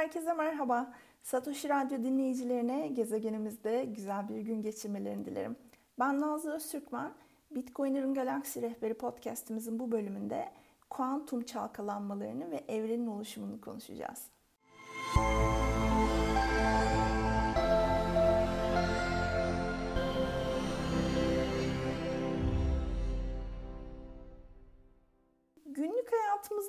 Herkese merhaba. Satoshi Radyo dinleyicilerine gezegenimizde güzel bir gün geçirmelerini dilerim. Ben Nazlı Öztürkmen. Bitcoiner'ın Galaksi Rehberi podcastimizin bu bölümünde kuantum çalkalanmalarını ve evrenin oluşumunu konuşacağız. Günlük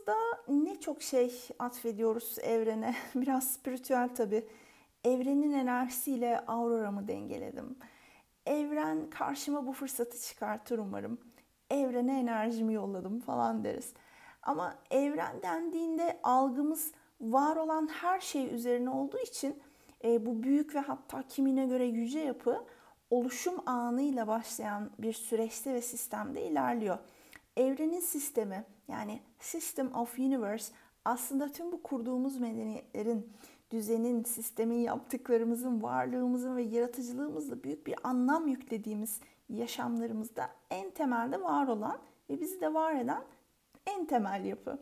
hayatımızda ne çok şey atfediyoruz evrene. Biraz spiritüel tabii. Evrenin enerjisiyle auroramı dengeledim. Evren karşıma bu fırsatı çıkartır umarım. Evrene enerjimi yolladım falan deriz. Ama evren dendiğinde algımız var olan her şey üzerine olduğu için e, bu büyük ve hatta kimine göre yüce yapı oluşum anıyla başlayan bir süreçte ve sistemde ilerliyor. Evrenin sistemi yani System of Universe aslında tüm bu kurduğumuz medeniyetlerin, düzenin, sistemin yaptıklarımızın, varlığımızın ve yaratıcılığımızla büyük bir anlam yüklediğimiz yaşamlarımızda en temelde var olan ve bizi de var eden en temel yapı.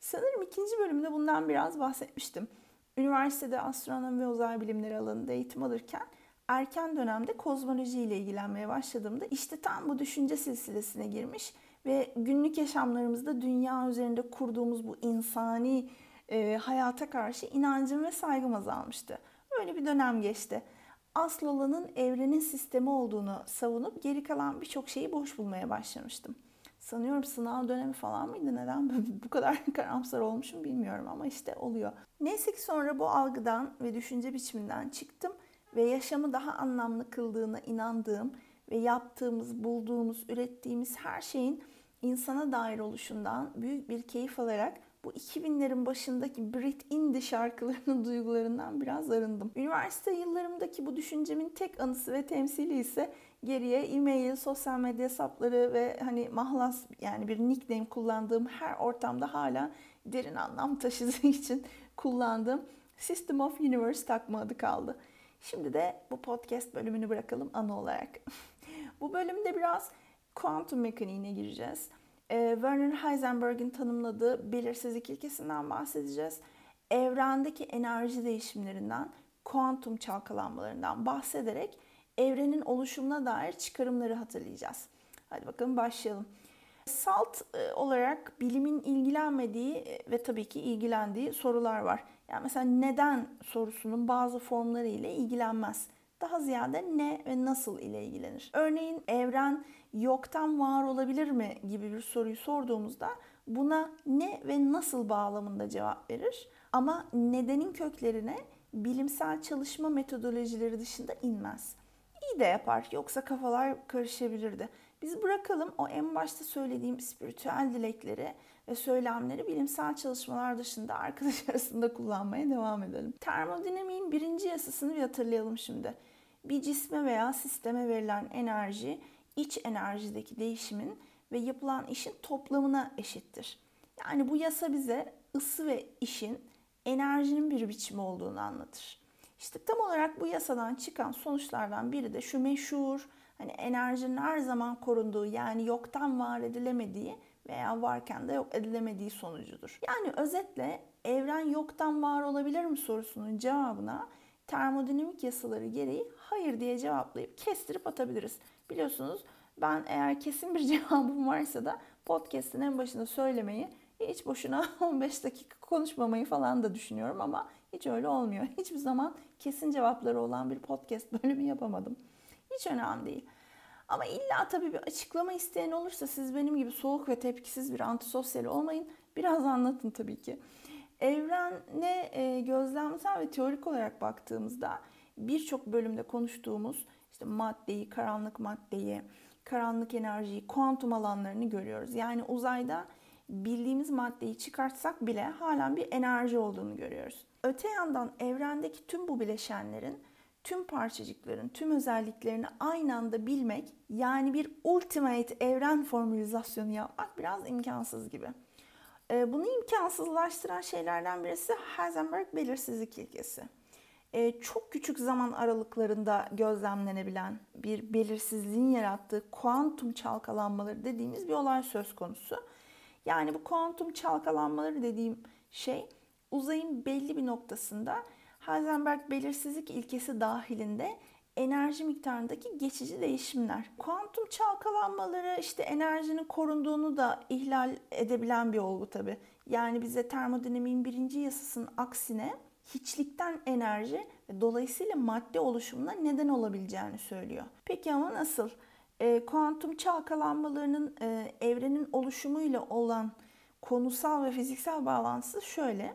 Sanırım ikinci bölümde bundan biraz bahsetmiştim. Üniversitede astronomi ve uzay bilimleri alanında eğitim alırken erken dönemde kozmoloji ile ilgilenmeye başladığımda işte tam bu düşünce silsilesine girmiş ve günlük yaşamlarımızda dünya üzerinde kurduğumuz bu insani e, hayata karşı inancım ve saygım azalmıştı. Öyle bir dönem geçti. Asıl olanın evrenin sistemi olduğunu savunup geri kalan birçok şeyi boş bulmaya başlamıştım. Sanıyorum sınav dönemi falan mıydı? Neden bu kadar karamsar olmuşum bilmiyorum ama işte oluyor. Neyse ki sonra bu algıdan ve düşünce biçiminden çıktım ve yaşamı daha anlamlı kıldığına inandığım ve yaptığımız, bulduğumuz, ürettiğimiz her şeyin insana dair oluşundan büyük bir keyif alarak bu 2000'lerin başındaki Brit Indie şarkılarının duygularından biraz arındım. Üniversite yıllarımdaki bu düşüncemin tek anısı ve temsili ise geriye e-mail, sosyal medya hesapları ve hani mahlas yani bir nickname kullandığım her ortamda hala derin anlam taşıdığı için kullandığım System of Universe takma adı kaldı. Şimdi de bu podcast bölümünü bırakalım anı olarak. bu bölümde biraz kuantum mekaniğine gireceğiz. Ee, Werner Heisenberg'in tanımladığı belirsizlik ilkesinden bahsedeceğiz. Evrendeki enerji değişimlerinden, kuantum çalkalanmalarından bahsederek evrenin oluşumuna dair çıkarımları hatırlayacağız. Hadi bakalım başlayalım. Salt e, olarak bilimin ilgilenmediği e, ve tabii ki ilgilendiği sorular var. Yani mesela neden sorusunun bazı formları ile ilgilenmez. Daha ziyade ne ve nasıl ile ilgilenir. Örneğin evren yoktan var olabilir mi gibi bir soruyu sorduğumuzda buna ne ve nasıl bağlamında cevap verir. Ama nedenin köklerine bilimsel çalışma metodolojileri dışında inmez. İyi de yapar yoksa kafalar karışabilirdi. Biz bırakalım o en başta söylediğim spiritüel dilekleri ve söylemleri bilimsel çalışmalar dışında arkadaş arasında kullanmaya devam edelim. Termodinamiğin birinci yasasını bir hatırlayalım şimdi. Bir cisme veya sisteme verilen enerji iç enerjideki değişimin ve yapılan işin toplamına eşittir. Yani bu yasa bize ısı ve işin enerjinin bir biçimi olduğunu anlatır. İşte tam olarak bu yasadan çıkan sonuçlardan biri de şu meşhur hani enerjinin her zaman korunduğu yani yoktan var edilemediği veya varken de yok edilemediği sonucudur. Yani özetle evren yoktan var olabilir mi sorusunun cevabına termodinamik yasaları gereği hayır diye cevaplayıp kestirip atabiliriz. Biliyorsunuz ben eğer kesin bir cevabım varsa da podcast'in en başında söylemeyi hiç boşuna 15 dakika konuşmamayı falan da düşünüyorum ama hiç öyle olmuyor. Hiçbir zaman kesin cevapları olan bir podcast bölümü yapamadım. Hiç önemli değil. Ama illa tabii bir açıklama isteyen olursa siz benim gibi soğuk ve tepkisiz bir antisosyal olmayın. Biraz anlatın tabii ki. Evrene e, gözlemsel ve teorik olarak baktığımızda birçok bölümde konuştuğumuz işte maddeyi, karanlık maddeyi, karanlık enerjiyi, kuantum alanlarını görüyoruz. Yani uzayda bildiğimiz maddeyi çıkartsak bile halen bir enerji olduğunu görüyoruz. Öte yandan evrendeki tüm bu bileşenlerin, tüm parçacıkların, tüm özelliklerini aynı anda bilmek, yani bir ultimate evren formülizasyonu yapmak biraz imkansız gibi. Ee, bunu imkansızlaştıran şeylerden birisi Heisenberg belirsizlik ilkesi. Ee, çok küçük zaman aralıklarında gözlemlenebilen bir belirsizliğin yarattığı kuantum çalkalanmaları dediğimiz bir olay söz konusu. Yani bu kuantum çalkalanmaları dediğim şey uzayın belli bir noktasında Heisenberg belirsizlik ilkesi dahilinde enerji miktarındaki geçici değişimler. Kuantum çalkalanmaları işte enerjinin korunduğunu da ihlal edebilen bir olgu tabi. Yani bize termodinamiğin birinci yasasının aksine hiçlikten enerji ve dolayısıyla madde oluşumuna neden olabileceğini söylüyor. Peki ama nasıl? E, kuantum çalkalanmalarının e, evrenin oluşumuyla olan konusal ve fiziksel bağlantısı şöyle.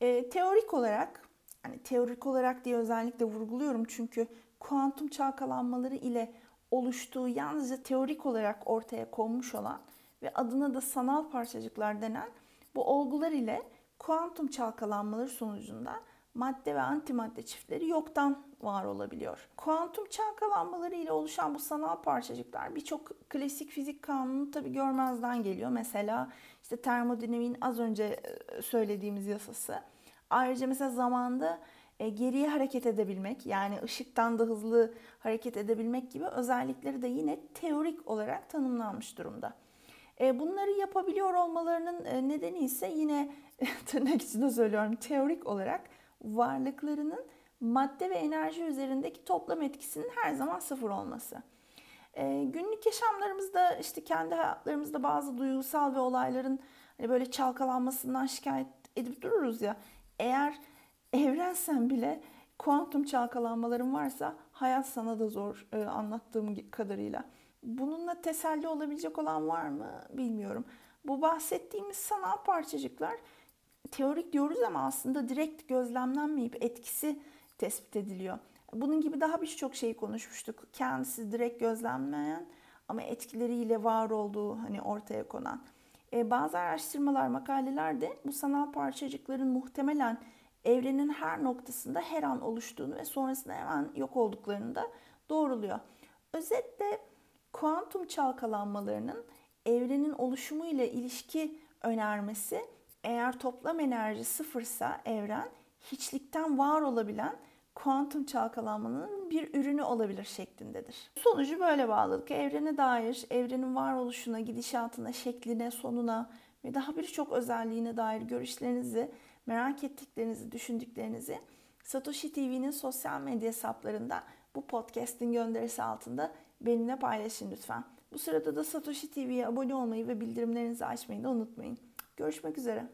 E, teorik olarak, hani teorik olarak diye özellikle vurguluyorum çünkü kuantum çalkalanmaları ile oluştuğu yalnızca teorik olarak ortaya konmuş olan ve adına da sanal parçacıklar denen bu olgular ile kuantum çalkalanmaları sonucunda madde ve antimadde çiftleri yoktan var olabiliyor. Kuantum çalkalanmaları ile oluşan bu sanal parçacıklar birçok klasik fizik kanunu tabi görmezden geliyor. Mesela işte termodinamiğin az önce e, söylediğimiz yasası. Ayrıca mesela zamanda e, geriye hareket edebilmek yani ışıktan da hızlı hareket edebilmek gibi özellikleri de yine teorik olarak tanımlanmış durumda. E, bunları yapabiliyor olmalarının nedeni ise yine tırnak içinde söylüyorum teorik olarak varlıklarının madde ve enerji üzerindeki toplam etkisinin her zaman sıfır olması. E, günlük yaşamlarımızda işte kendi hayatlarımızda bazı duygusal ve olayların hani böyle çalkalanmasından şikayet edip dururuz ya. Eğer evrensen bile kuantum çalkalanmaların varsa hayat sana da zor e, anlattığım kadarıyla. Bununla teselli olabilecek olan var mı bilmiyorum. Bu bahsettiğimiz sanal parçacıklar teorik diyoruz ama aslında direkt gözlemlenmeyip etkisi tespit ediliyor. Bunun gibi daha birçok şeyi konuşmuştuk. Kendisi direkt gözlenmeyen ama etkileriyle var olduğu hani ortaya konan. Ee, bazı araştırmalar, makaleler de bu sanal parçacıkların muhtemelen evrenin her noktasında her an oluştuğunu ve sonrasında hemen yok olduklarını da doğruluyor. Özetle kuantum çalkalanmalarının evrenin oluşumu ile ilişki önermesi eğer toplam enerji sıfırsa evren hiçlikten var olabilen kuantum çalkalanmanın bir ürünü olabilir şeklindedir. Sonucu böyle bağladık. Evrene dair, evrenin varoluşuna, gidişatına, şekline, sonuna ve daha birçok özelliğine dair görüşlerinizi, merak ettiklerinizi, düşündüklerinizi Satoshi TV'nin sosyal medya hesaplarında bu podcast'in gönderisi altında benimle paylaşın lütfen. Bu sırada da Satoshi TV'ye abone olmayı ve bildirimlerinizi açmayı da unutmayın. Görüşmek üzere.